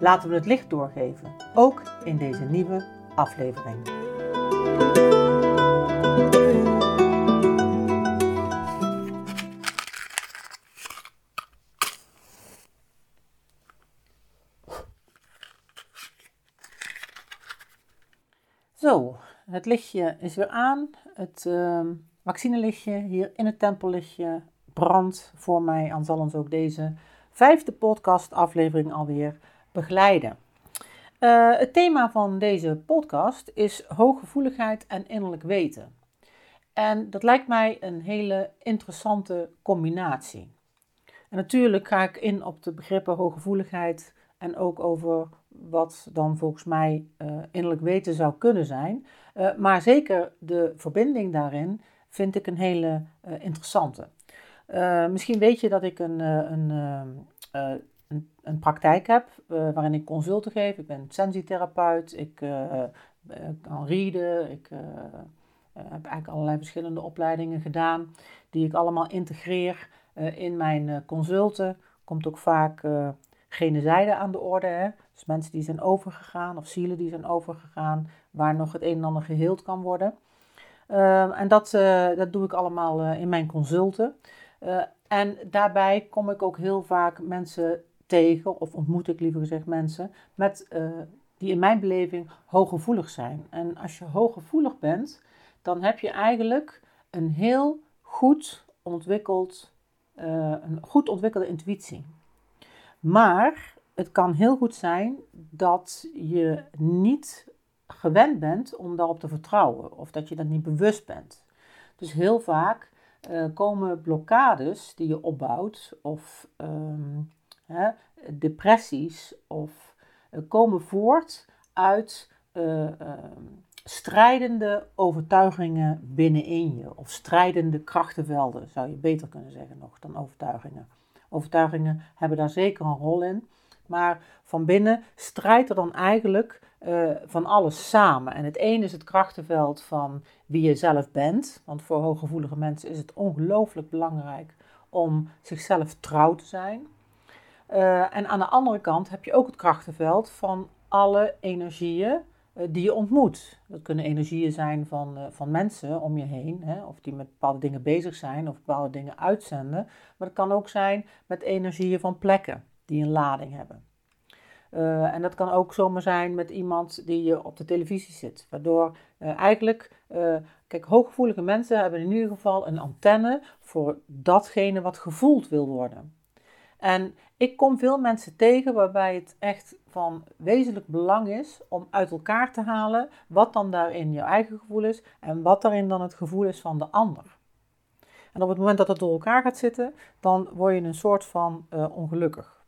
Laten we het licht doorgeven, ook in deze nieuwe aflevering. Zo, het lichtje is weer aan. Het uh, vaccinelichtje hier in het tempellichtje brandt voor mij. En zal ons ook deze vijfde podcastaflevering alweer begeleiden. Uh, het thema van deze podcast is hooggevoeligheid en innerlijk weten. En dat lijkt mij een hele interessante combinatie. En natuurlijk ga ik in op de begrippen hooggevoeligheid en ook over wat dan volgens mij uh, innerlijk weten zou kunnen zijn. Uh, maar zeker de verbinding daarin vind ik een hele interessante. misschien weet je dat ik een, een, een, een, praktijk heb waarin ik consulten geef. Ik ben sensitherapeut, ik kan rieden, ik heb eigenlijk allerlei verschillende opleidingen gedaan die ik allemaal integreer in mijn consulten. Komt ook vaak gene aan de orde. Hè? Dus mensen die zijn overgegaan of zielen die zijn overgegaan, waar nog het een en ander geheeld kan worden. Uh, en dat, dat doe ik allemaal in mijn consulten. Eh, en daarbij kom ik ook heel vaak mensen tegen, of ontmoet ik liever gezegd mensen, met, die in mijn beleving hooggevoelig zijn. En als je hooggevoelig bent, dan heb je eigenlijk een heel goed ontwikkeld, een goed ontwikkelde intuïtie. Maar het kan heel goed zijn dat je niet gewend bent om daarop te vertrouwen of dat je dat niet bewust bent. Dus heel vaak uh, komen blokkades die je opbouwt of um, depressies of uh, komen voort uit uh, strijdende overtuigingen binnenin je of strijdende krachtenvelden zou je beter kunnen zeggen nog dan overtuigingen. Overtuigingen hebben daar zeker een rol in. Maar van binnen strijdt er dan eigenlijk van alles samen. En het ene is het krachtenveld van wie je zelf bent. Want voor hooggevoelige mensen is het ongelooflijk belangrijk om zichzelf trouw te zijn. Uh, en aan de andere kant heb je ook het krachtenveld van alle energieën uh, die je ontmoet. Dat kunnen energieën zijn van, van mensen om je heen, hè, of die met bepaalde dingen bezig zijn of bepaalde dingen uitzenden. Maar het kan ook zijn met energieën van plekken die een lading hebben. En dat kan ook zomaar zijn met iemand die je op de televisie zit. Waardoor eigenlijk, kijk, hooggevoelige mensen hebben in ieder geval een antenne voor datgene wat gevoeld wil worden. En ik kom veel mensen tegen waarbij het echt van wezenlijk belang is om uit elkaar te halen wat dan daarin jouw eigen gevoel is en wat daarin dan het gevoel is van de ander. En op het moment dat het door elkaar gaat zitten, dan word je een soort van ongelukkig.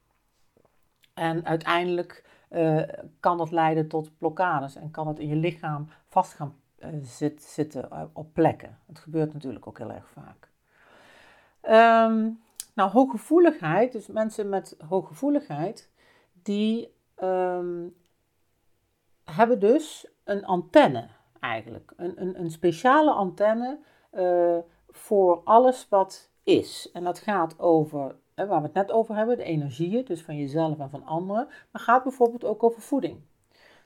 En uiteindelijk uh, kan dat leiden tot blokkades en kan het in je lichaam vast gaan uh, zit, zitten op plekken. Het gebeurt natuurlijk ook heel erg vaak. Um, nou, hooggevoeligheid, dus mensen met hooggevoeligheid, die um, hebben dus een antenne eigenlijk. Een, een, een speciale antenne voor alles wat is. En dat gaat over waar we het net over hebben, de energieën, dus van jezelf en van anderen, maar gaat bijvoorbeeld ook over voeding.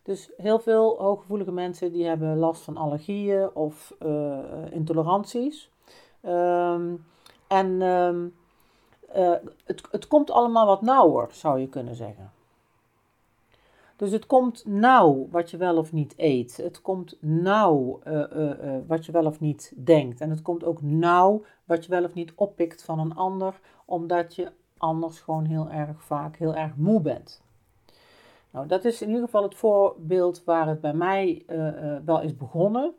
Dus heel veel hooggevoelige mensen die hebben last van allergieën of uh, intoleranties. Um, en um, uh, het, het komt allemaal wat nauwer, zou je kunnen zeggen. Dus het komt nauw wat je wel of niet eet. Het komt nauw uh, uh, wat je wel of niet denkt. En het komt ook nauw wat je wel of niet oppikt van een ander, omdat je anders gewoon heel erg vaak heel erg moe bent. Nou, dat is in ieder geval het voorbeeld waar het bij mij wel is begonnen.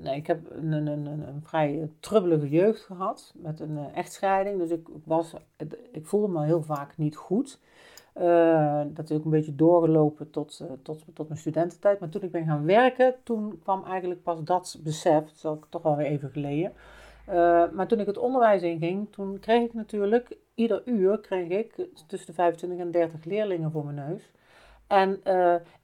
Nee, ik heb een, een, een, een vrij trubbelige jeugd gehad met een echtscheiding. Dus ik, was, ik voelde me heel vaak niet goed. Uh, dat is ook een beetje doorgelopen tot, tot, tot mijn studententijd. Maar toen ik ben gaan werken, toen kwam eigenlijk pas dat besef. Dat is toch alweer even geleden. Maar toen ik het onderwijs inging, toen kreeg ik natuurlijk, ieder uur kreeg ik tussen de 25 en 30 leerlingen voor mijn neus. En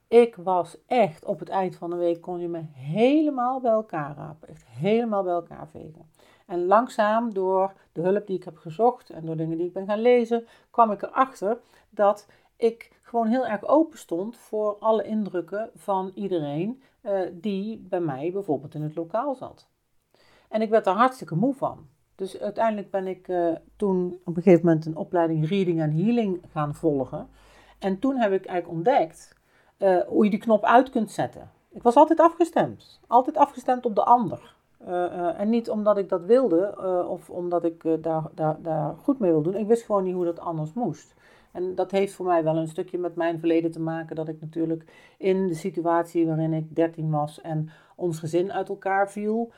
ik was echt, op het eind van de week kon je me helemaal bij elkaar rapen. Echt helemaal bij elkaar vegen. En langzaam, door de hulp die ik heb gezocht en door dingen die ik ben gaan lezen, kwam ik erachter dat ik gewoon heel erg open stond voor alle indrukken van iedereen uh, die bij mij bijvoorbeeld in het lokaal zat. En ik werd daar hartstikke moe van. Dus uiteindelijk ben ik uh, toen op een gegeven moment een opleiding Reading en Healing gaan volgen. En toen heb ik eigenlijk ontdekt uh, hoe je die knop uit kunt zetten. Ik was altijd afgestemd. Altijd afgestemd op de ander. Uh, en niet omdat ik dat wilde uh, of omdat ik daar, daar, daar goed mee wil doen. Ik wist gewoon niet hoe dat anders moest. En dat heeft voor mij wel een stukje met mijn verleden te maken. Dat ik natuurlijk in de situatie waarin ik 13 was en ons gezin uit elkaar viel,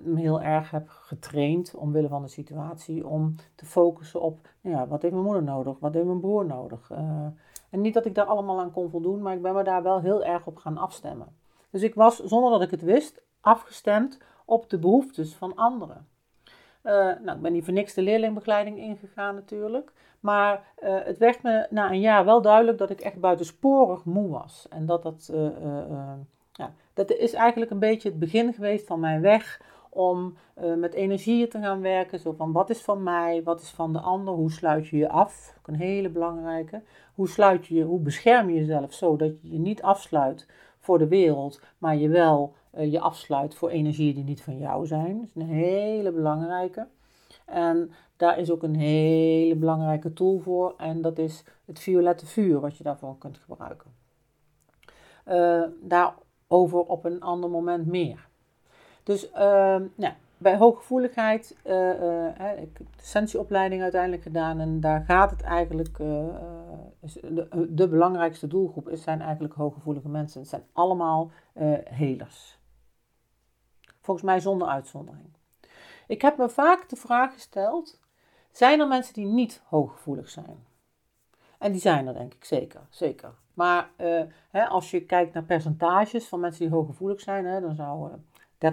me heel erg heb getraind omwille van de situatie om te focussen op nou ja, wat heeft mijn moeder nodig, wat heeft mijn broer nodig. En niet dat ik daar allemaal aan kon voldoen, maar ik ben me daar wel heel erg op gaan afstemmen. Dus ik was, zonder dat ik het wist, afgestemd op de behoeftes van anderen. Uh, nou, ik ben niet voor niks de leerlingbegeleiding ingegaan natuurlijk. Maar uh, het werd me na een jaar wel duidelijk dat ik echt buitensporig moe was. En dat dat, uh, ja, dat is eigenlijk een beetje het begin geweest van mijn weg om met energieën te gaan werken. Zo van wat is van mij, wat is van de ander, hoe sluit je je af? Ook een hele belangrijke. Hoe sluit je je, hoe bescherm je jezelf zo dat je je niet afsluit voor de wereld, maar je wel uh, je afsluit voor energieën die niet van jou zijn. Dat is een hele belangrijke. En daar is ook een hele belangrijke tool voor. En dat is het violette vuur, wat je daarvoor kunt gebruiken. Uh, daarover op een ander moment meer. Dus uh, ja, bij hooggevoeligheid, uh, ik heb de sensieopleiding uiteindelijk gedaan en daar gaat het eigenlijk, de, de, belangrijkste doelgroep is, zijn eigenlijk hooggevoelige mensen. Het zijn allemaal helers. Volgens mij zonder uitzondering. Ik heb me vaak de vraag gesteld: zijn er mensen die niet hooggevoelig zijn? En die zijn er, denk ik zeker. zeker. Maar hè, als je kijkt naar percentages van mensen die hooggevoelig zijn, hè, dan zou 30%,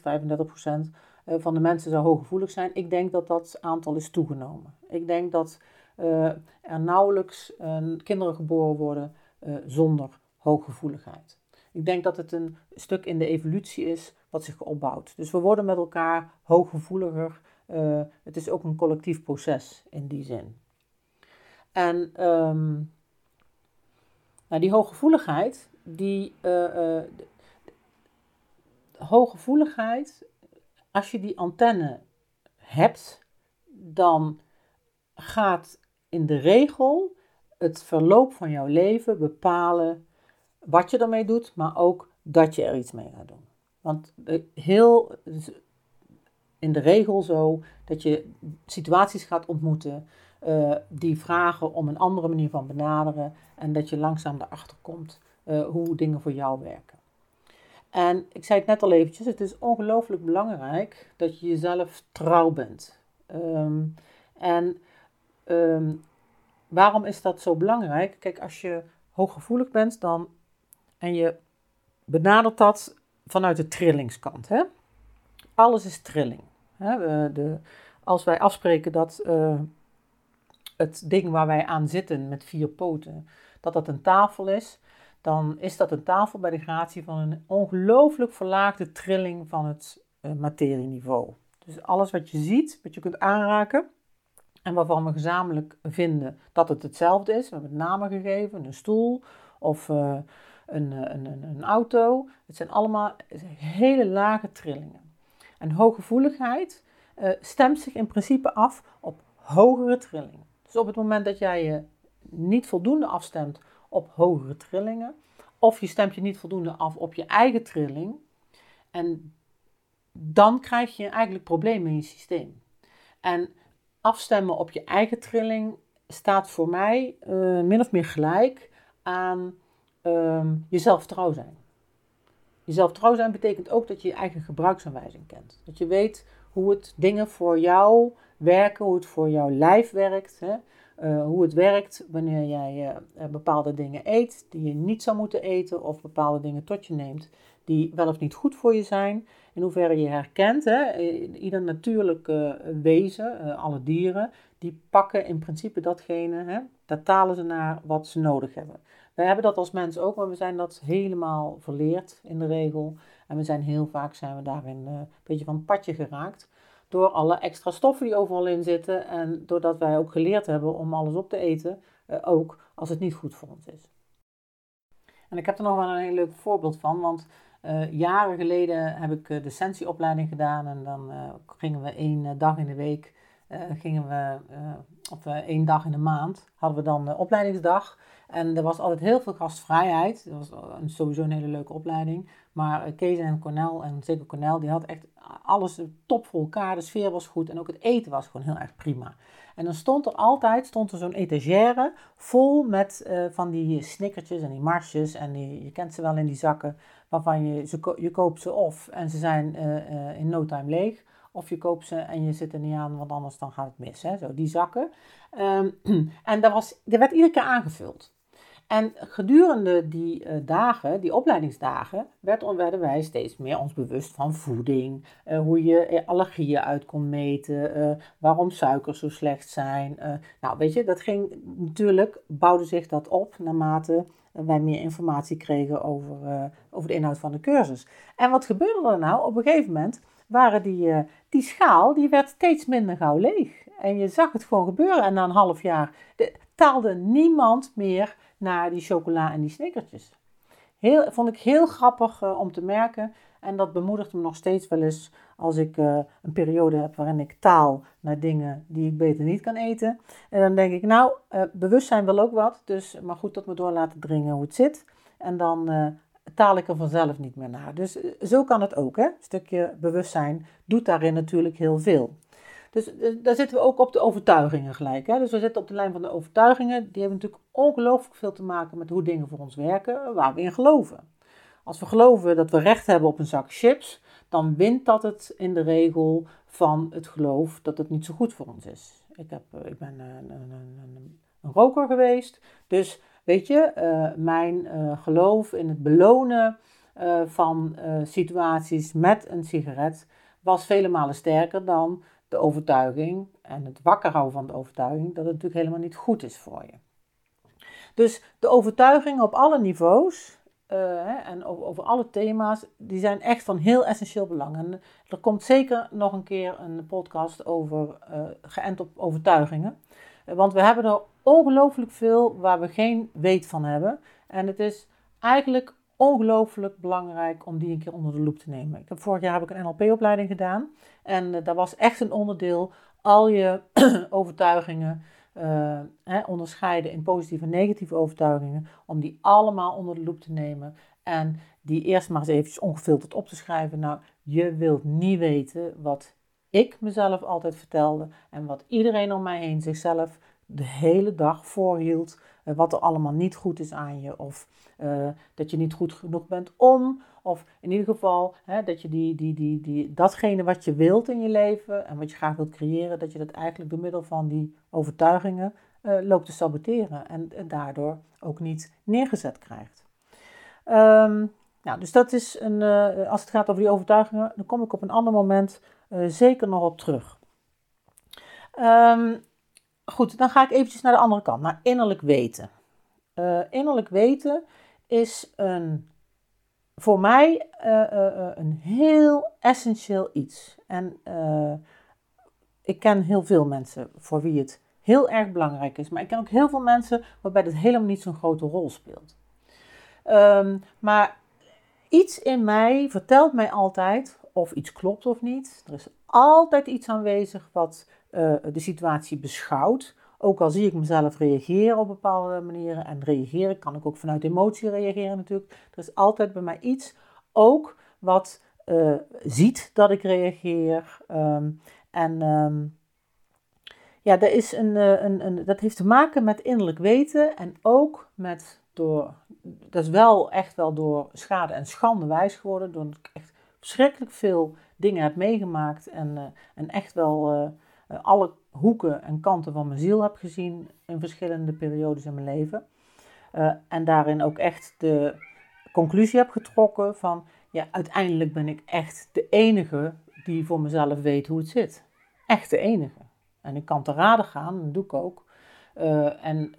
35% van de mensen zou hooggevoelig zijn. Ik denk dat dat aantal is toegenomen. Ik denk dat uh, er nauwelijks kinderen geboren worden zonder hooggevoeligheid. Ik denk dat het een stuk in de evolutie is wat zich opbouwt. Dus we worden met elkaar hooggevoeliger. Het is ook een collectief proces in die zin. En um, nou, die hooggevoeligheid, die hooggevoeligheid, als je die antenne hebt, dan gaat in de regel het verloop van jouw leven bepalen wat je ermee doet, maar ook dat je er iets mee gaat doen. Want heel in de regel zo dat je situaties gaat ontmoeten uh, die vragen om een andere manier van benaderen en dat je langzaam erachter komt uh, hoe dingen voor jou werken. En ik zei het net al eventjes, het is ongelooflijk belangrijk dat je jezelf trouw bent. Um, en um, waarom is dat zo belangrijk? Kijk, als je hooggevoelig bent dan, en je benadert dat vanuit de trillingskant. Hè? Alles is trilling. Hè? De, als wij afspreken dat uh, het ding waar wij aan zitten met vier poten, dat dat een tafel is, dan is dat een tafel bij de gratie van een ongelooflijk verlaagde trilling van het uh, materieniveau. Dus alles wat je ziet, wat je kunt aanraken en waarvan we gezamenlijk vinden dat het hetzelfde is. We hebben namen gegeven, een stoel of uh, een, een, een, een, auto. Het zijn allemaal hele lage trillingen. En hooggevoeligheid uh, stemt zich in principe af op hogere trillingen. Dus op het moment dat jij je niet voldoende afstemt op hogere trillingen, of je stemt je niet voldoende af op je eigen trilling, en dan krijg je eigenlijk problemen in je systeem. En afstemmen op je eigen trilling staat voor mij uh, min of meer gelijk aan um, jezelf trouw zijn. Jezelf trouw zijn betekent ook dat je je eigen gebruiksaanwijzing kent. Dat je weet hoe het dingen voor jou werken, hoe het voor jouw lijf werkt. Hè? Hoe het werkt wanneer jij bepaalde dingen eet die je niet zou moeten eten of bepaalde dingen tot je neemt die wel of niet goed voor je zijn. In hoeverre je herkent, hè, ieder natuurlijke wezen, alle dieren, die pakken in principe datgene, hè, daar talen ze naar wat ze nodig hebben. Wij hebben dat als mens ook, maar we zijn dat helemaal verleerd in de regel. En we zijn heel vaak zijn we daarin een beetje van padje geraakt. Door alle extra stoffen die overal in zitten. En doordat wij ook geleerd hebben om alles op te eten. Uh, ook als het niet goed voor ons is. En ik heb er nog wel een heel leuk voorbeeld van. Want uh, jaren geleden heb ik de Sensi-opleiding gedaan. En dan gingen we één dag in de week. gingen we, of één dag in de maand hadden we dan opleidingsdag. En er was altijd heel veel gastvrijheid. Dat was sowieso een hele leuke opleiding. Maar eh, Kees en Cornel, en zeker Cornel, die had echt alles top voor elkaar. De sfeer was goed en ook het eten was gewoon heel erg prima. En dan stond er altijd stond er zo'n etagère vol met uh, van die snickertjes en die marsjes. En die, je kent ze wel in die zakken, waarvan je, ze, je koopt ze of en ze zijn uh, in no time leeg. Of je koopt ze en je zit er niet aan, want anders dan gaat het mis. Hè? Zo, die zakken. Um, en dat, was, dat werd iedere keer aangevuld. En gedurende die uh, dagen, die opleidingsdagen, werd, werden wij steeds meer ons bewust van voeding, uh, hoe je allergieën uit kon meten, waarom suikers zo slecht zijn. nou, weet je, dat ging natuurlijk, bouwde zich dat op naarmate wij meer informatie kregen over, over de inhoud van de cursus. En wat gebeurde er nou? Op een gegeven moment waren die, die schaal, die werd steeds minder gauw leeg. En je zag het gewoon gebeuren. En na een half jaar de, taalde niemand meer naar die chocola en die snickertjes. Heel, vond ik heel grappig uh, om te merken. En dat bemoedigt me nog steeds wel eens als ik uh, een periode heb waarin ik taal naar dingen die ik beter niet kan eten. En dan denk ik, nou, uh, bewustzijn wil ook wat. Dus maar goed dat me door laten dringen hoe het zit. En dan taal ik er vanzelf niet meer naar. Dus zo kan het ook. Hè? Een stukje bewustzijn doet daarin natuurlijk heel veel. Dus eh, daar zitten we ook op de overtuigingen gelijk. Hè? Dus we zitten op de lijn van de overtuigingen. Die hebben natuurlijk ongelooflijk veel te maken met hoe dingen voor ons werken, waar we in geloven. Als we geloven dat we recht hebben op een zak chips, dan wint dat het in de regel van het geloof dat het niet zo goed voor ons is. Ik, heb, eh, ik ben een, een, een, een roker geweest, dus weet je, uh, mijn uh, geloof in het belonen van situaties met een sigaret was vele malen sterker dan de overtuiging en het wakker houden van de overtuiging dat het natuurlijk helemaal niet goed is voor je. Dus de overtuigingen op alle niveaus hè, en over, alle thema's, die zijn echt van heel essentieel belang. En er komt zeker nog een keer een podcast over uh, geënt op overtuigingen. Want we hebben er ongelooflijk veel waar we geen weet van hebben. En het is eigenlijk ongelooflijk belangrijk om die een keer onder de loep te nemen. Ik heb, vorig jaar heb ik een NLP-opleiding gedaan. En uh, daar was echt een onderdeel al je overtuigingen uh, hè, onderscheiden in positieve en negatieve overtuigingen. Om die allemaal onder de loep te nemen. En die eerst maar eens eventjes ongefilterd op te schrijven. Nou, je wilt niet weten wat ik mezelf altijd vertelde. En wat iedereen om mij heen zichzelf de hele dag voorhield. Uh, wat er allemaal niet goed is aan je. Of uh, dat je niet goed genoeg bent om. Of in ieder geval hè, dat je die, die, die, die, datgene wat je wilt in je leven en wat je graag wilt creëren, dat je dat eigenlijk door middel van die overtuigingen uh, loopt te saboteren. En, daardoor ook niet neergezet krijgt. Um, nou, dus dat is een, als het gaat over die overtuigingen, dan kom ik op een ander moment zeker nog op terug. Um, goed, dan ga ik eventjes naar de andere kant, naar innerlijk weten. Uh, innerlijk weten is een, voor mij uh, uh, een heel essentieel iets. En ik ken heel veel mensen voor wie het heel erg belangrijk is. Maar ik ken ook heel veel mensen waarbij het helemaal niet zo'n grote rol speelt. Um, maar iets in mij vertelt mij altijd of iets klopt of niet. Er is altijd iets aanwezig wat de situatie beschouwt ook al zie ik mezelf reageren op bepaalde manieren en reageren, kan ik ook vanuit emotie reageren natuurlijk. Er is altijd bij mij iets ook wat uh, ziet dat ik reageer. Um, en um, ja, dat, is een, uh, een, een, dat heeft te maken met innerlijk weten en ook met door, dat is wel echt wel door schade en schande wijs geworden, doordat ik echt verschrikkelijk veel dingen heb meegemaakt en, en echt wel alle hoeken en kanten van mijn ziel heb gezien in verschillende periodes in mijn leven. en daarin ook echt de conclusie heb getrokken van, ja, uiteindelijk ben ik echt de enige die voor mezelf weet hoe het zit. Echt de enige. En ik kan te raden gaan, dat doe ik ook. Uh, en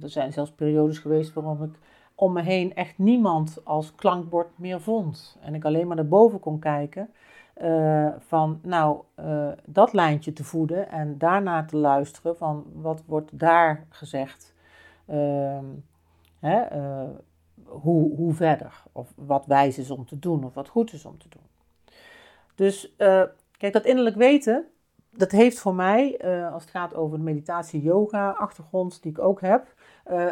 er zijn zelfs periodes geweest waarom ik om me heen echt niemand als klankbord meer vond. En ik alleen maar naar boven kon kijken. Uh, van nou, dat lijntje te voeden en daarna te luisteren van wat wordt daar gezegd. Ehm, hè, hoe, hoe verder? Of wat wijs is om te doen of wat goed is om te doen. Dus kijk, dat innerlijk weten, dat heeft voor mij, als het gaat over de meditatie-yoga-achtergrond die ik ook heb,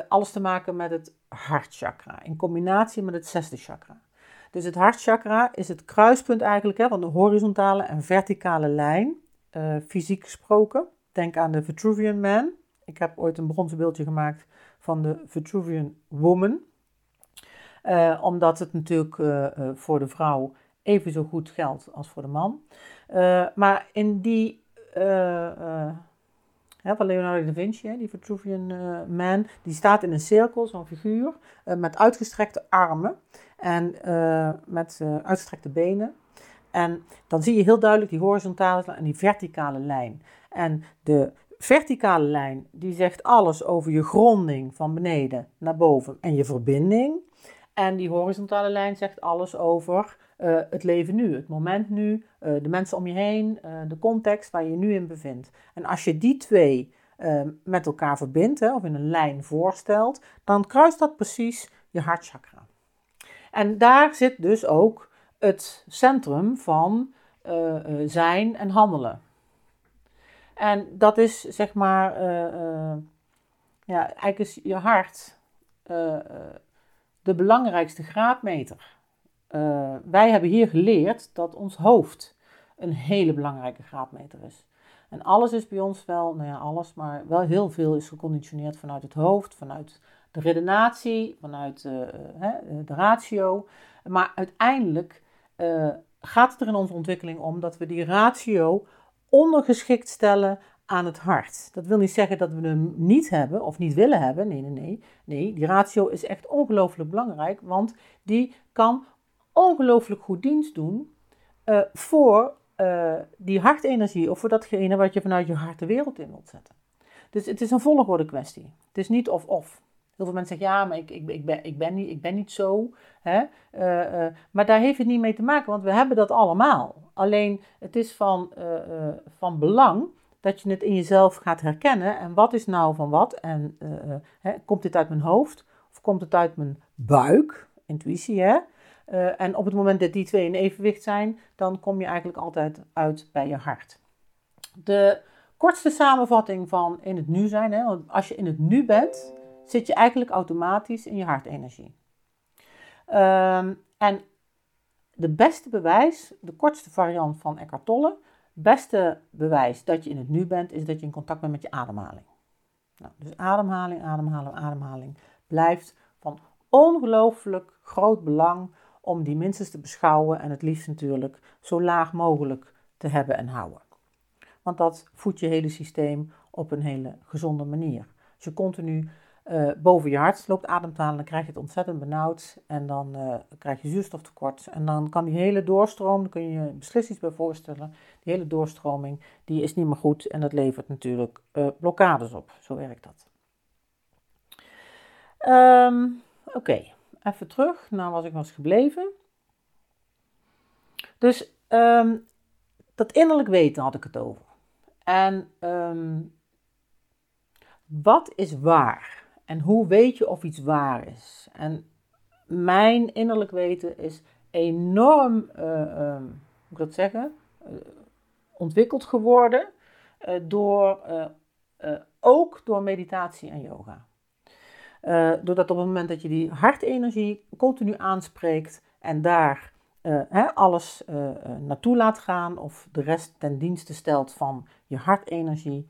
alles te maken met het hartchakra in combinatie met het zesde chakra. Dus het hartchakra is het kruispunt eigenlijk hè, van de horizontale en verticale lijn, uh, fysiek gesproken. Denk aan de Vitruvian Man. Ik heb ooit een bronzen beeldje gemaakt van de Vitruvian Woman. omdat het natuurlijk voor de vrouw even zo goed geldt als voor de man. maar in die uh, van Leonardo da Vinci, die Vitruvian Man, die staat in een cirkel, zo'n figuur, met uitgestrekte armen en met uitgestrekte benen. En dan zie je heel duidelijk die horizontale en die verticale lijn. En de verticale lijn, die zegt alles over je gronding van beneden naar boven en je verbinding. En die horizontale lijn zegt alles over uh, het leven nu, het moment nu, uh, de mensen om je heen, uh, de context waar je je nu in bevindt. En als je die twee met elkaar verbindt, hè, of in een lijn voorstelt, dan kruist dat precies je hartchakra. En daar zit dus ook het centrum van zijn en handelen. En dat is zeg maar, ja, eigenlijk is je hart de belangrijkste graadmeter. Wij hebben hier geleerd dat ons hoofd een hele belangrijke graadmeter is. En alles is bij ons wel, nou ja, alles, maar wel heel veel is geconditioneerd vanuit het hoofd, vanuit de redenatie, vanuit uh, de ratio. Maar uiteindelijk uh, gaat het er in onze ontwikkeling om dat we die ratio ondergeschikt stellen aan het hart. Dat wil niet zeggen dat we hem niet hebben of niet willen hebben. Nee, nee, nee. Nee, die ratio is echt ongelooflijk belangrijk, want die kan ongelooflijk goed dienst doen voor die hartenergie of voor datgene wat je vanuit je hart de wereld in wilt zetten. Dus het is een volgorde kwestie. Het is niet of-of. Heel veel mensen zeggen, ja, maar ik, ik, ik, ben, ik, ben, niet, ik ben niet zo. Hè? Uh, maar daar heeft het niet mee te maken, want we hebben dat allemaal. Alleen het is van, van belang dat je het in jezelf gaat herkennen. En wat is nou van wat? En hè, komt dit uit mijn hoofd of komt het uit mijn buik? Intuïtie, hè? En op het moment dat die twee in evenwicht zijn, dan kom je eigenlijk altijd uit bij je hart. De kortste samenvatting van in het nu zijn, hè, want als je in het nu bent, zit je eigenlijk automatisch in je hartenergie. Um, en de beste bewijs, de kortste variant van Eckhart Tolle, beste bewijs dat je in het nu bent, is dat je in contact bent met je ademhaling. Nou, dus ademhaling, ademhaling, ademhaling blijft van ongelooflijk groot belang om die minstens te beschouwen en het liefst natuurlijk zo laag mogelijk te hebben en houden. Want dat voedt je hele systeem op een hele gezonde manier. Als je continu uh, boven je hart loopt ademhalen, dan krijg je het ontzettend benauwd en dan uh, krijg je zuurstoftekort. En dan kan die hele doorstroom, daar kun je je beslist iets bij voorstellen, die hele doorstroming, die is niet meer goed en dat levert natuurlijk uh, blokkades op. Zo werkt dat. Um, Oké. Even terug naar wat ik was gebleven. Dus ehm, dat innerlijk weten had ik het over. En um, wat is waar? En hoe weet je of iets waar is? En mijn innerlijk weten is enorm, uh, um, hoe ik dat zeggen, uh, ontwikkeld geworden uh, door, ook door meditatie en yoga. Uh, doordat op het moment dat je die hartenergie continu aanspreekt en daar uh, hè, alles uh, naartoe laat gaan of de rest ten dienste stelt van je hartenergie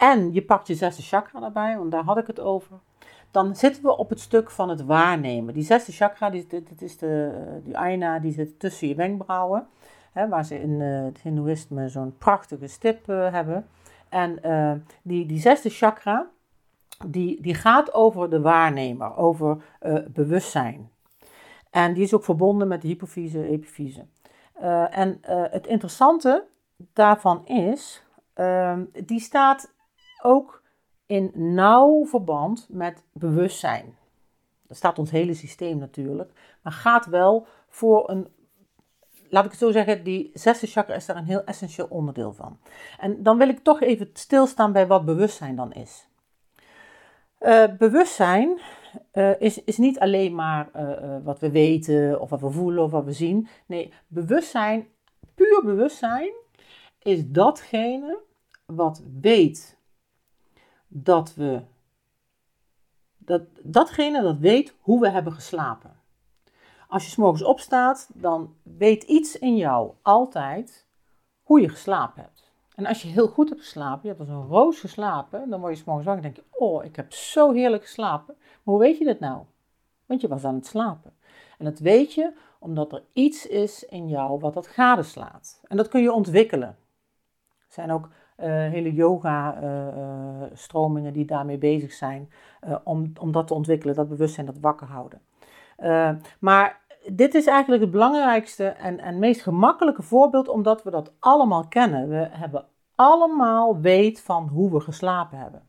en je pakt je zesde chakra daarbij, want daar had ik het over, dan zitten we op het stuk van het waarnemen. Die zesde chakra, die, dit is de, die aina, die zit tussen je wenkbrauwen, hè, waar ze in het hindoeïsme zo'n prachtige stip hebben. En uh, die, die zesde chakra, die, die gaat over de waarnemer, over bewustzijn. En die is ook verbonden met de hypofyse, epifyse. En het interessante daarvan is, ehm, die staat ook in nauw verband met bewustzijn. Dat staat ons hele systeem natuurlijk, maar gaat wel voor een laat ik het zo zeggen, die zesde chakra is daar een heel essentieel onderdeel van. En dan wil ik toch even stilstaan bij wat bewustzijn dan is. Uh, bewustzijn uh, is, is niet alleen maar uh, wat we weten of wat we voelen of wat we zien. Nee, bewustzijn, puur bewustzijn, is datgene wat weet dat we, dat, datgene dat weet hoe we hebben geslapen. Als je s'morgens opstaat, dan weet iets in jou altijd hoe je geslapen hebt. En als je heel goed hebt geslapen, je hebt als een roos geslapen, dan word je s'morgens wakker en denk je, oh, ik heb zo heerlijk geslapen. Maar hoe weet je dat nou? Want je was aan het slapen. En dat weet je omdat er iets is in jou wat dat gadeslaat. En dat kun je ontwikkelen. Er zijn ook hele yoga-stromingen uh, uh, die daarmee bezig zijn om, om dat te ontwikkelen, dat bewustzijn, dat wakker houden. maar dit is eigenlijk het belangrijkste en, en meest gemakkelijke voorbeeld, omdat we dat allemaal kennen. We hebben allemaal weet van hoe we geslapen hebben.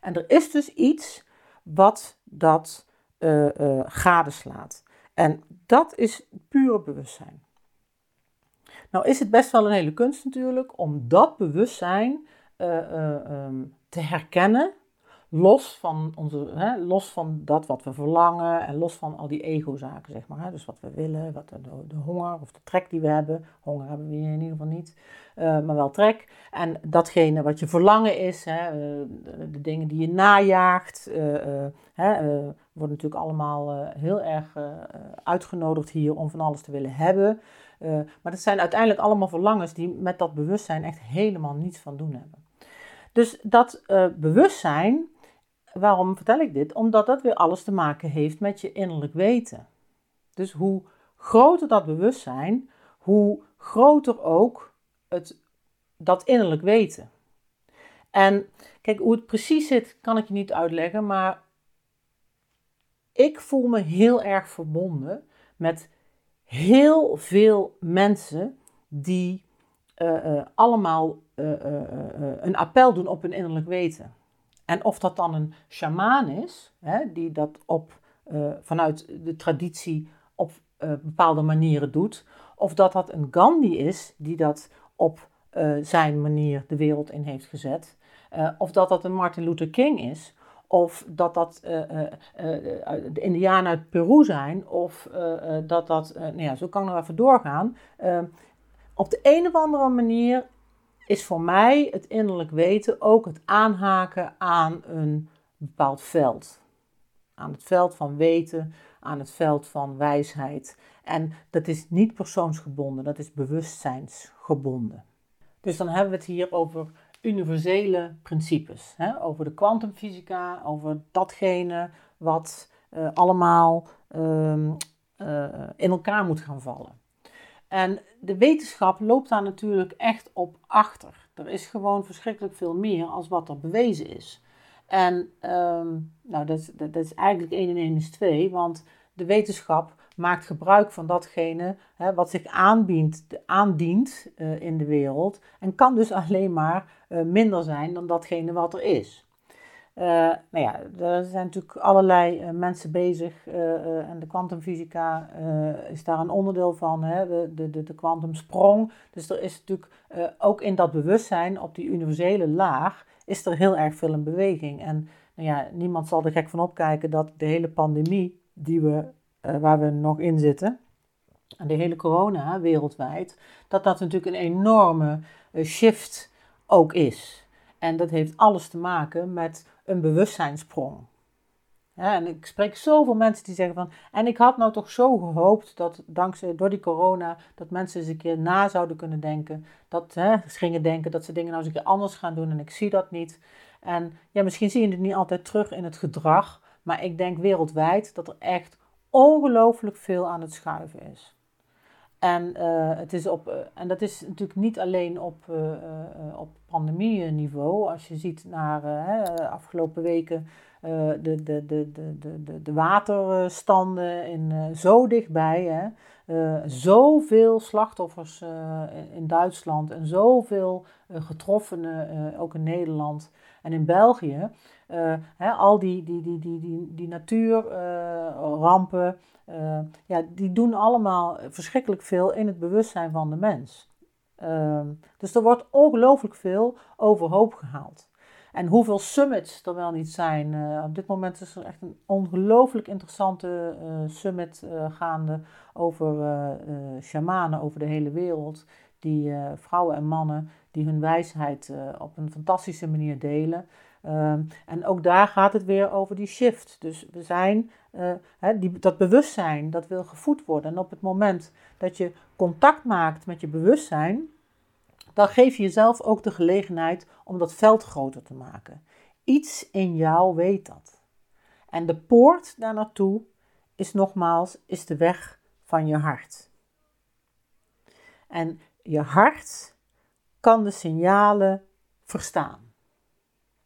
En er is dus iets wat dat uh, gadeslaat. En dat is pure bewustzijn. Nou is het best wel een hele kunst natuurlijk om dat bewustzijn uh, um, te herkennen los van, onze, hè, los van dat wat we verlangen en los van al die ego-zaken, zeg maar. Hè. Dus wat we willen, wat de, de, honger of de trek die we hebben. Honger hebben we in ieder geval niet, uh, maar wel trek. En datgene wat je verlangen is, hè, de, dingen die je najaagt, hè, worden natuurlijk allemaal heel erg uitgenodigd hier om van alles te willen hebben. Maar dat zijn uiteindelijk allemaal verlangens die met dat bewustzijn echt helemaal niets van doen hebben. Dus dat bewustzijn, Waarom vertel ik dit? Omdat dat weer alles te maken heeft met je innerlijk weten. Dus hoe groter dat bewustzijn, hoe groter ook het, dat innerlijk weten. En kijk, hoe het precies zit, kan ik je niet uitleggen, maar ik voel me heel erg verbonden met heel veel mensen die uh, uh, allemaal uh, een appel doen op hun innerlijk weten. En of dat dan een sjamaan is, hè, die dat op, vanuit de traditie op bepaalde manieren doet, of dat dat een Gandhi is die dat op zijn manier de wereld in heeft gezet, of dat dat een Martin Luther King is, of dat dat de Indianen uit Peru zijn, of dat dat, nou ja, zo kan ik nog even doorgaan. op de een of andere manier is voor mij het innerlijk weten ook het aanhaken aan een bepaald veld. Aan het veld van weten, aan het veld van wijsheid. En dat is niet persoonsgebonden, dat is bewustzijnsgebonden. Dus dan hebben we het hier over universele principes. Hè? Over de kwantumfysica, over datgene wat uh, allemaal uh, uh, in elkaar moet gaan vallen. En de wetenschap loopt daar natuurlijk echt op achter. Er is gewoon verschrikkelijk veel meer als wat er bewezen is. En um, nou, dat, dat, is eigenlijk 1 en 1 is 2, want de wetenschap maakt gebruik van datgene hè, wat zich aanbiedt, aandient uh, in de wereld en kan dus alleen maar minder zijn dan datgene wat er is. Uh, nou ja, er zijn natuurlijk allerlei uh, mensen bezig en de kwantumfysica is daar een onderdeel van, hè, de, de, de kwantumsprong. Dus er is natuurlijk ook in dat bewustzijn op die universele laag, is er heel erg veel in beweging. En nou ja, niemand zal er gek van opkijken dat de hele pandemie die we, waar we nog in zitten, en de hele corona wereldwijd, dat dat natuurlijk een enorme shift ook is. En dat heeft alles te maken met een bewustzijnsprong. Ja, en ik spreek zoveel mensen die zeggen van, en ik had nou toch zo gehoopt dat dankzij door die corona, dat mensen eens een keer na zouden kunnen denken, dat hè, ze gingen denken dat ze dingen nou eens een keer anders gaan doen en ik zie dat niet. En ja, misschien zie je het niet altijd terug in het gedrag, maar ik denk wereldwijd dat er echt ongelooflijk veel aan het schuiven is. En, uh, het is op, uh, en dat is natuurlijk niet alleen op, uh, op pandemie-niveau. Als je ziet naar de afgelopen weken de, de, de, de, de, de waterstanden in, zo dichtbij. Hè? zoveel slachtoffers in Duitsland en zoveel getroffenen ook in Nederland en in België. Hè, al die, die, die, die, die, die natuurrampen. Uh, ja, die doen allemaal verschrikkelijk veel in het bewustzijn van de mens. Uh, dus er wordt ongelooflijk veel overhoop gehaald. En hoeveel summits er wel niet zijn. Op dit moment is er echt een ongelooflijk interessante summit gaande over shamanen over de hele wereld. Die vrouwen en mannen die hun wijsheid op een fantastische manier delen. Um, en ook daar gaat het weer over die shift. Dus we zijn, uh, die, dat bewustzijn, dat wil gevoed worden. En op het moment dat je contact maakt met je bewustzijn, dan geef je jezelf ook de gelegenheid om dat veld groter te maken. Iets in jou weet dat. En de poort daar naartoe is nogmaals is de weg van je hart. En je hart kan de signalen verstaan.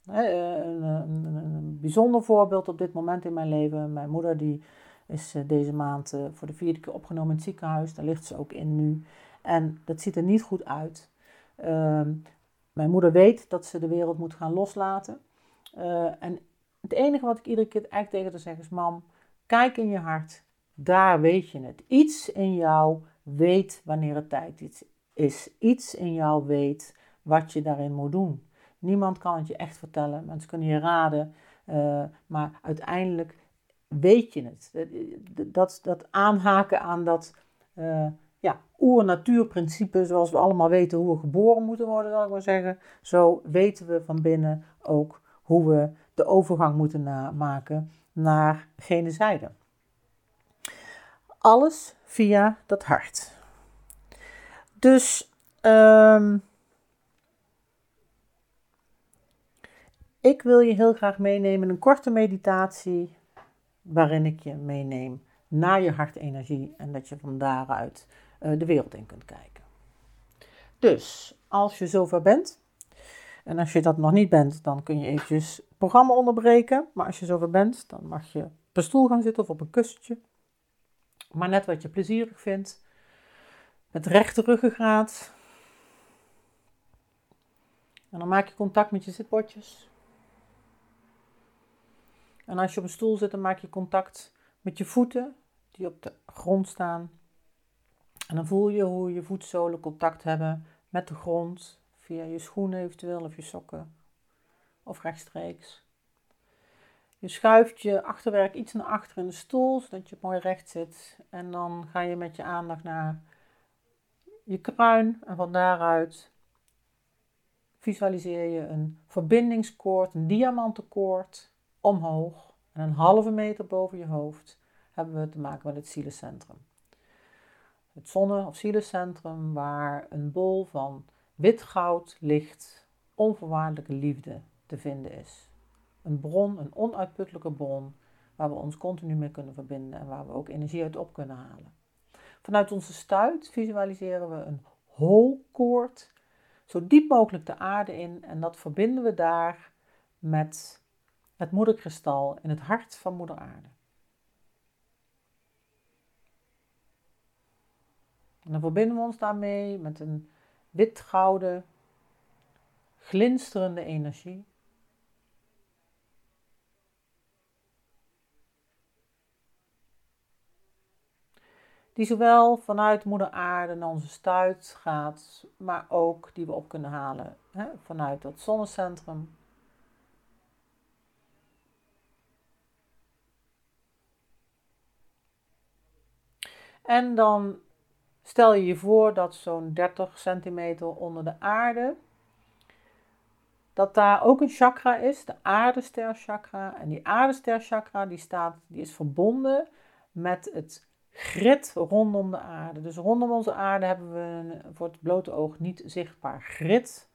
Eh, een, bijzonder voorbeeld op dit moment in mijn leven. Mijn moeder die is eh, deze maand eh, voor de vierde keer opgenomen in het ziekenhuis. Daar ligt ze ook in nu. En dat ziet er niet goed uit. Ehm, mijn moeder weet dat ze de wereld moet gaan loslaten. en het enige wat ik iedere keer eigenlijk tegen haar zeg is: Mam, kijk in je hart. Daar weet je het. Iets in jou weet wanneer het tijd is. Iets in jou weet wat je daarin moet doen. Niemand kan het je echt vertellen. Mensen kunnen je raden. Uh, maar uiteindelijk weet je het. Dat, dat aanhaken aan dat uh, ja, oer-natuurprincipe, zoals we allemaal weten hoe we geboren moeten worden, zal ik maar zeggen. Zo weten we van binnen ook hoe we de overgang moeten maken naar gene. Alles via dat hart. Dus um, Ik wil je heel graag meenemen in een korte meditatie waarin ik je meeneem naar je hartenergie en dat je van daaruit uh, de wereld in kunt kijken. Dus als je zover bent, en als je dat nog niet bent, dan kun je eventjes het programma onderbreken. Maar als je zover bent, dan mag je op een stoel gaan zitten of op een kussentje. Maar net wat je plezierig vindt. Met rechte ruggengraat. En dan maak je contact met je zitbordjes. En als je op een stoel zit, dan maak je contact met je voeten die op de grond staan. En dan voel je hoe je voetzolen contact hebben met de grond, via je schoenen eventueel of je sokken, of rechtstreeks. Je schuift je achterwerk iets naar achter in de stoel, zodat je mooi recht zit. En dan ga je met je aandacht naar je kruin en van daaruit visualiseer je een verbindingskoord, een diamantenkoord omhoog en een halve meter boven je hoofd hebben we te maken met het zielecentrum. Het zonne- of zielecentrum waar een bol van wit goud, licht, onvoorwaardelijke liefde te vinden is. Een bron, een onuitputtelijke bron waar we ons continu mee kunnen verbinden en waar we ook energie uit op kunnen halen. Vanuit onze stuit visualiseren we een holkoord, zo diep mogelijk de aarde in en dat verbinden we daar met het moederkristal in het hart van Moeder Aarde. En dan verbinden we ons daarmee met een wit-gouden, glinsterende energie. Die zowel vanuit Moeder Aarde naar onze stuit gaat, maar ook die we op kunnen halen hè, vanuit dat zonnecentrum En dan stel je je voor dat zo'n 30 centimeter onder de aarde, dat daar ook een chakra is, de aardesterchakra. En die aardesterchakra die staat, die is verbonden met het grid rondom de aarde. Dus rondom onze aarde hebben we een, voor het blote oog niet zichtbaar grid.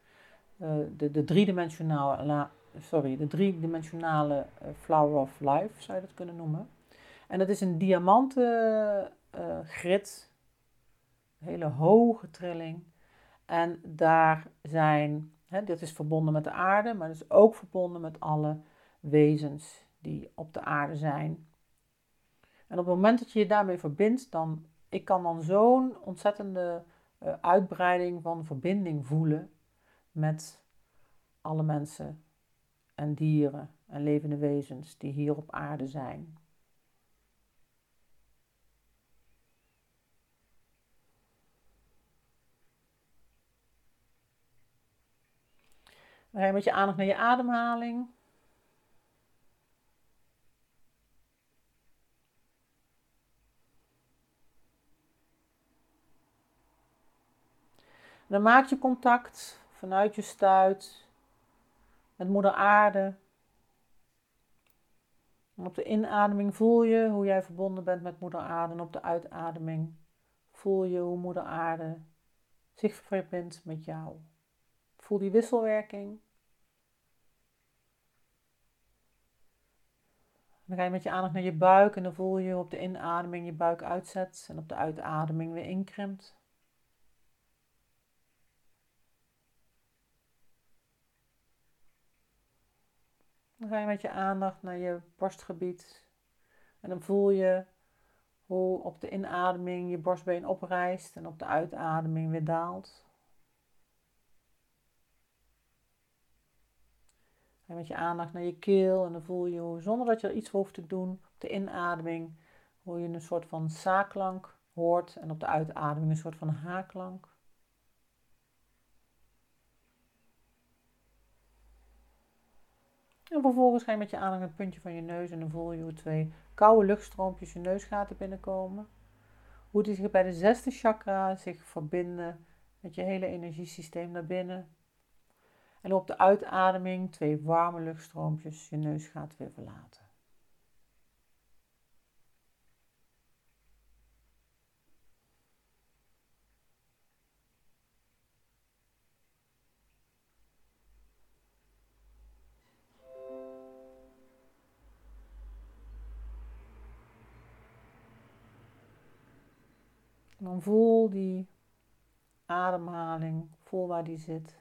Uh, de, de driedimensionale, sorry, de driedimensionale eh, flower of life zou je dat kunnen noemen. En dat is een diamanten uh, grid, een hele hoge trilling. En daar zijn, hè, dit is verbonden met de aarde, maar het is ook verbonden met alle wezens die op de aarde zijn. En op het moment dat je je daarmee verbindt, dan ik kan dan zo'n ontzettende uh, uitbreiding van verbinding voelen met alle mensen en dieren en levende wezens die hier op aarde zijn. Dan ga je met je aandacht naar je ademhaling. Dan maak je contact vanuit je stuit met moeder aarde. Op de inademing voel je hoe jij verbonden bent met moeder aarde. En op de uitademing voel je hoe moeder aarde zich verbindt met jou. Voel die wisselwerking. Dan ga je met je aandacht naar je buik en dan voel je op de inademing je buik uitzet en op de uitademing weer inkrimpt. Dan ga je met je aandacht naar je borstgebied. En dan voel je hoe op de inademing je borstbeen oprijst en op de uitademing weer daalt. En met je aandacht naar je keel en dan voel je zonder dat je er iets hoeft te doen, op de inademing, hoe je een soort van sa-klank hoort en op de uitademing een soort van ha-klank. En vervolgens ga je met je aandacht het puntje van je neus en dan voel je hoe twee koude luchtstroompjes je neusgaten binnenkomen. Hoe die zich bij de zesde chakra zich verbinden met je hele energiesysteem naar binnen. En op de uitademing twee warme luchtstroompjes je neusgaten weer verlaten. En dan voel die ademhaling, voel waar die zit.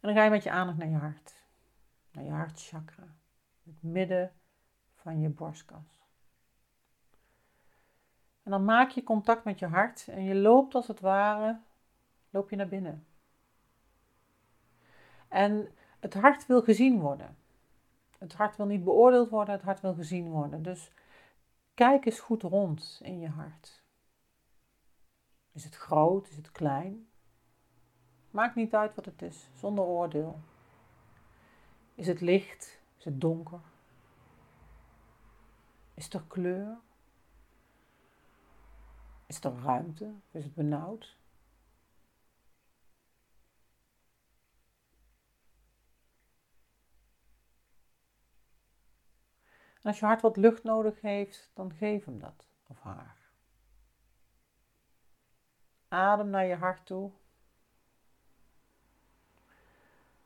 En dan ga je met je aandacht naar je hart, naar je hartchakra, het midden van je borstkas. En dan maak je contact met je hart en je loopt als het ware, loop je naar binnen. En het hart wil gezien worden. Het hart wil niet beoordeeld worden, het hart wil gezien worden. Dus kijk eens goed rond in je hart. Is het groot? Is het klein? Maakt niet uit wat het is, zonder oordeel. Is het licht? Is het donker? Is er kleur? Is er ruimte? Is het benauwd? En als je hart wat lucht nodig heeft, dan geef hem dat of haar. Adem naar je hart toe.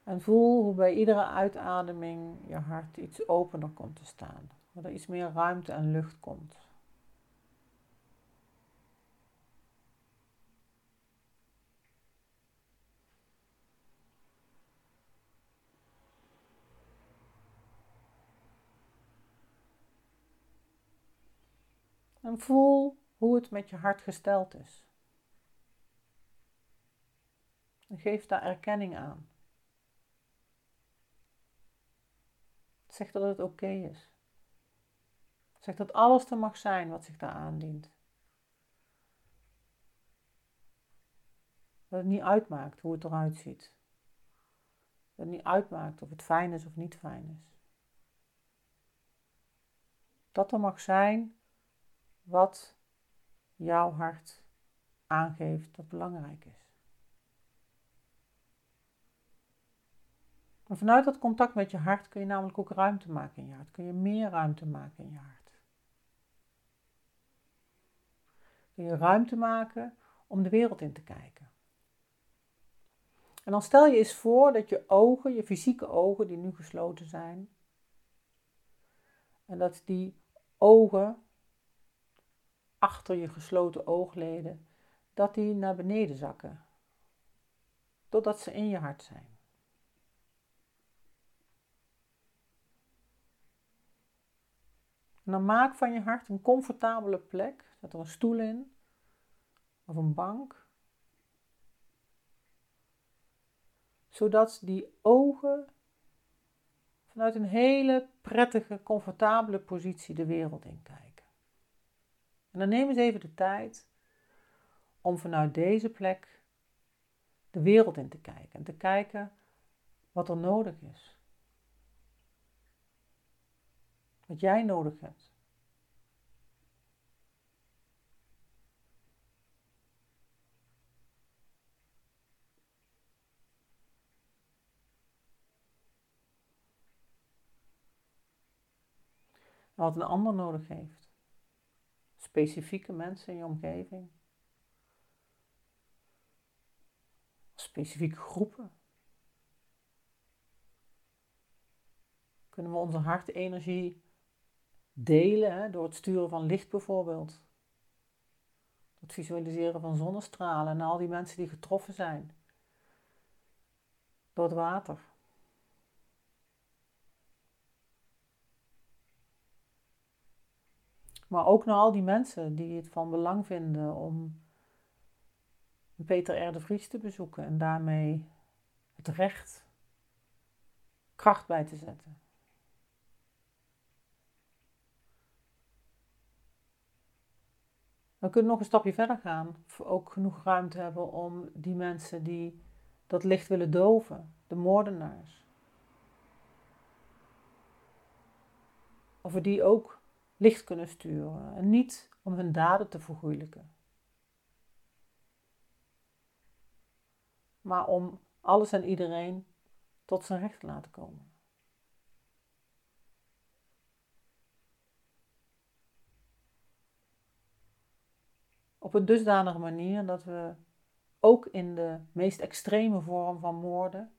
En voel hoe bij iedere uitademing je hart iets opener komt te staan. Waar er iets meer ruimte en lucht komt. En voel hoe het met je hart gesteld is. Geef daar erkenning aan. Zeg dat het oké is. Zeg dat alles er mag zijn wat zich daar aandient. Dat het niet uitmaakt hoe het eruit ziet. Dat het niet uitmaakt of het fijn is of niet fijn is. Dat er mag zijn wat jouw hart aangeeft dat belangrijk is. Vanuit dat contact met je hart kun je namelijk ook ruimte maken in je hart. Kun je meer ruimte maken in je hart. Kun je ruimte maken om de wereld in te kijken. En dan stel je eens voor dat je ogen, je fysieke ogen die nu gesloten zijn, en dat die ogen achter je gesloten oogleden, dat die naar beneden zakken, totdat ze in je hart zijn. En dan maak van je hart een comfortabele plek. Zet er een stoel in of een bank. Zodat die ogen vanuit een hele prettige, comfortabele positie de wereld in kijken. En dan neem eens even de tijd om vanuit deze plek de wereld in te kijken. En te kijken wat er nodig is. Wat jij nodig hebt. wat een ander nodig heeft. Specifieke mensen in je omgeving. Specifieke groepen. Kunnen we onze hartenergie delen door het sturen van licht bijvoorbeeld. Het visualiseren van zonnestralen en al die mensen die getroffen zijn door het water. Maar ook naar al die mensen die het van belang vinden om Peter R. Vries te bezoeken en daarmee het recht kracht bij te zetten. We kunnen nog een stapje verder gaan. Ook genoeg ruimte hebben om die mensen die dat licht willen doven, de moordenaars. Of we die ook licht kunnen sturen en niet om hun daden te vergoeilijken. Maar om alles en iedereen tot zijn recht te laten komen. op een dusdanige manier dat we ook in de meest extreme vorm van moorden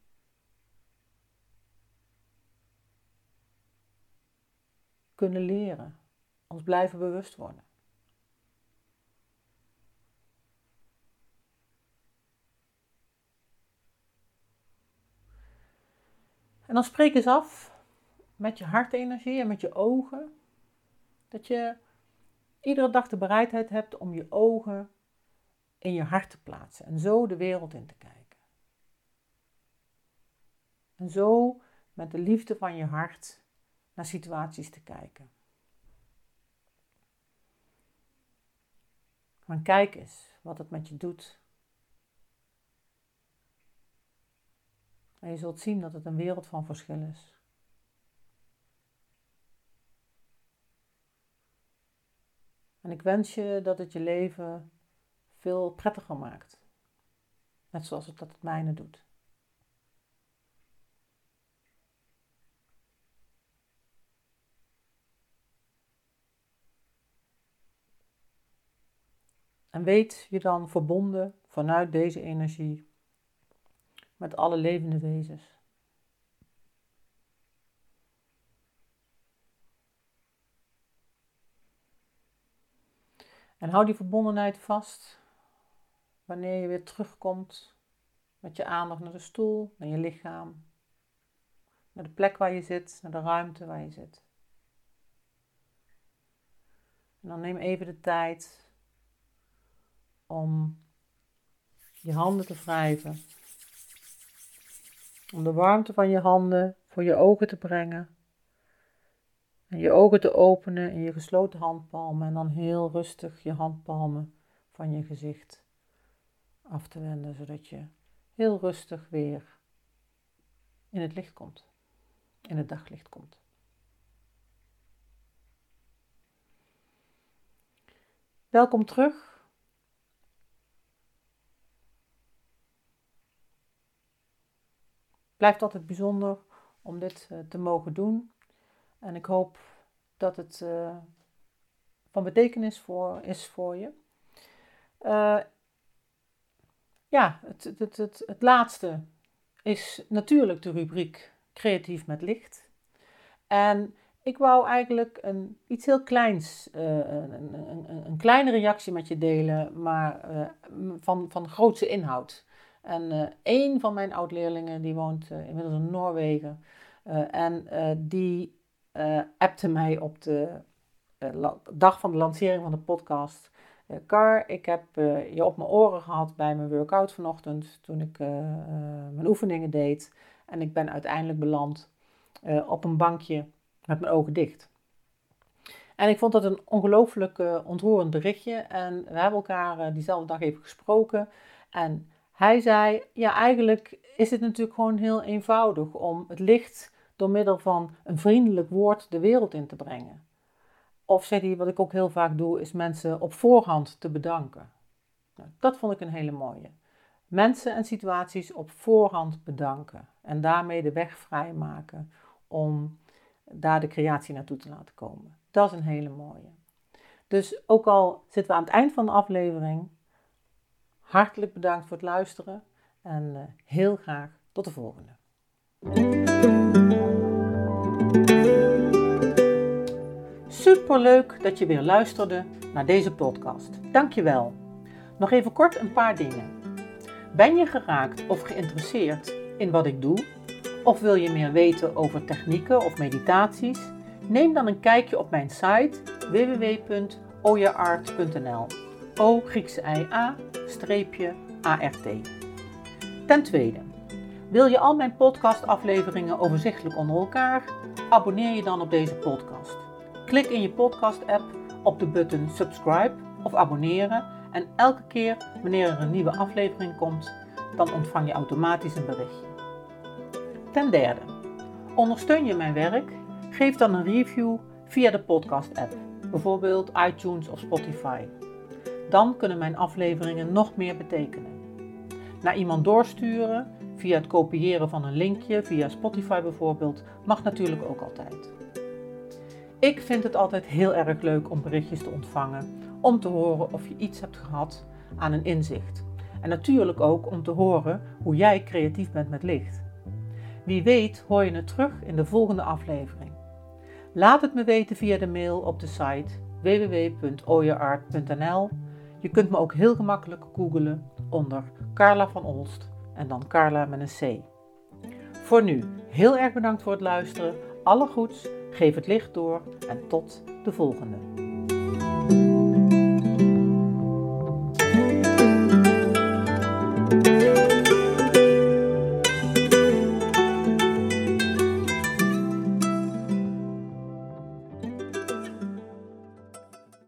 kunnen leren, ons blijven bewust worden. En dan spreek eens af met je hartenergie en met je ogen dat je iedere dag de bereidheid hebt om je ogen in je hart te plaatsen en zo de wereld in te kijken. En zo met de liefde van je hart naar situaties te kijken. Maar kijk eens wat het met je doet. En je zult zien dat het een wereld van verschil is. En ik wens je dat het je leven veel prettiger maakt. Net zoals het dat het mijne doet. En weet je dan verbonden vanuit deze energie met alle levende wezens. En hou die verbondenheid vast wanneer je weer terugkomt met je aandacht naar de stoel, naar je lichaam, naar de plek waar je zit, naar de ruimte waar je zit. En dan neem even de tijd om je handen te wrijven. Om de warmte van je handen voor je ogen te brengen. En je ogen te openen in je gesloten handpalmen en dan heel rustig je handpalmen van je gezicht af te wenden, zodat je heel rustig weer in het licht komt, in het daglicht komt. Welkom terug. Blijft altijd bijzonder om dit eh, te mogen doen. En ik hoop dat het uh, van betekenis voor, is voor je. Uh, ja, het, het, het, laatste is natuurlijk de rubriek Creatief met licht. En ik wou eigenlijk een, iets heel kleins, een, een, een, kleine reactie met je delen, maar van, van grootse inhoud. En uh, een van mijn oud-leerlingen, die woont inmiddels in Noorwegen, en die appte mij op de dag van de lancering van de podcast. Car, ik heb je op mijn oren gehad bij mijn workout vanochtend, toen ik mijn oefeningen deed. En ik ben uiteindelijk beland op een bankje met mijn ogen dicht. En ik vond dat een ongelooflijk ontroerend berichtje. En we hebben elkaar diezelfde dag even gesproken. En hij zei: Ja, eigenlijk is het natuurlijk gewoon heel eenvoudig om het licht door middel van een vriendelijk woord de wereld in te brengen. Of zei hij, wat ik ook heel vaak doe, is mensen op voorhand te bedanken. Nou, dat vond ik een hele mooie. Mensen en situaties op voorhand bedanken en daarmee de weg vrijmaken om daar de creatie naartoe te laten komen. Dat is een hele mooie. Dus ook al zitten we aan het eind van de aflevering, hartelijk bedankt voor het luisteren en uh, heel graag tot de volgende. Superleuk dat je weer luisterde naar deze podcast. Dankjewel. Nog even kort een paar dingen. Ben je geraakt of geïnteresseerd in wat ik doe? Of wil je meer weten over technieken of meditaties? Neem dan een kijkje op mijn site www.oyaart.nl. O Griekse I A streepje ART. Ten tweede, wil je al mijn podcastafleveringen overzichtelijk onder elkaar? Abonneer je dan op deze podcast. Klik in je podcast-app op de button subscribe of abonneren en elke keer wanneer er een nieuwe aflevering komt, dan ontvang je automatisch een berichtje. Ten derde, ondersteun je mijn werk? Geef dan een review via de podcast-app, bijvoorbeeld iTunes of Spotify. Dan kunnen mijn afleveringen nog meer betekenen. Naar iemand doorsturen via het kopiëren van een linkje, via Spotify bijvoorbeeld, mag natuurlijk ook altijd. Ik vind het altijd heel erg leuk om berichtjes te ontvangen, om te horen of je iets hebt gehad aan een inzicht. En natuurlijk ook om te horen hoe jij creatief bent met licht. Wie weet hoor je het terug in de volgende aflevering. Laat het me weten via de mail op de site www.oyeart.nl. Je kunt me ook heel gemakkelijk googlen onder Carla van Olst en dan Carla met een C. Voor nu, heel erg bedankt voor het luisteren. Alle goeds, geef het licht door en tot de volgende.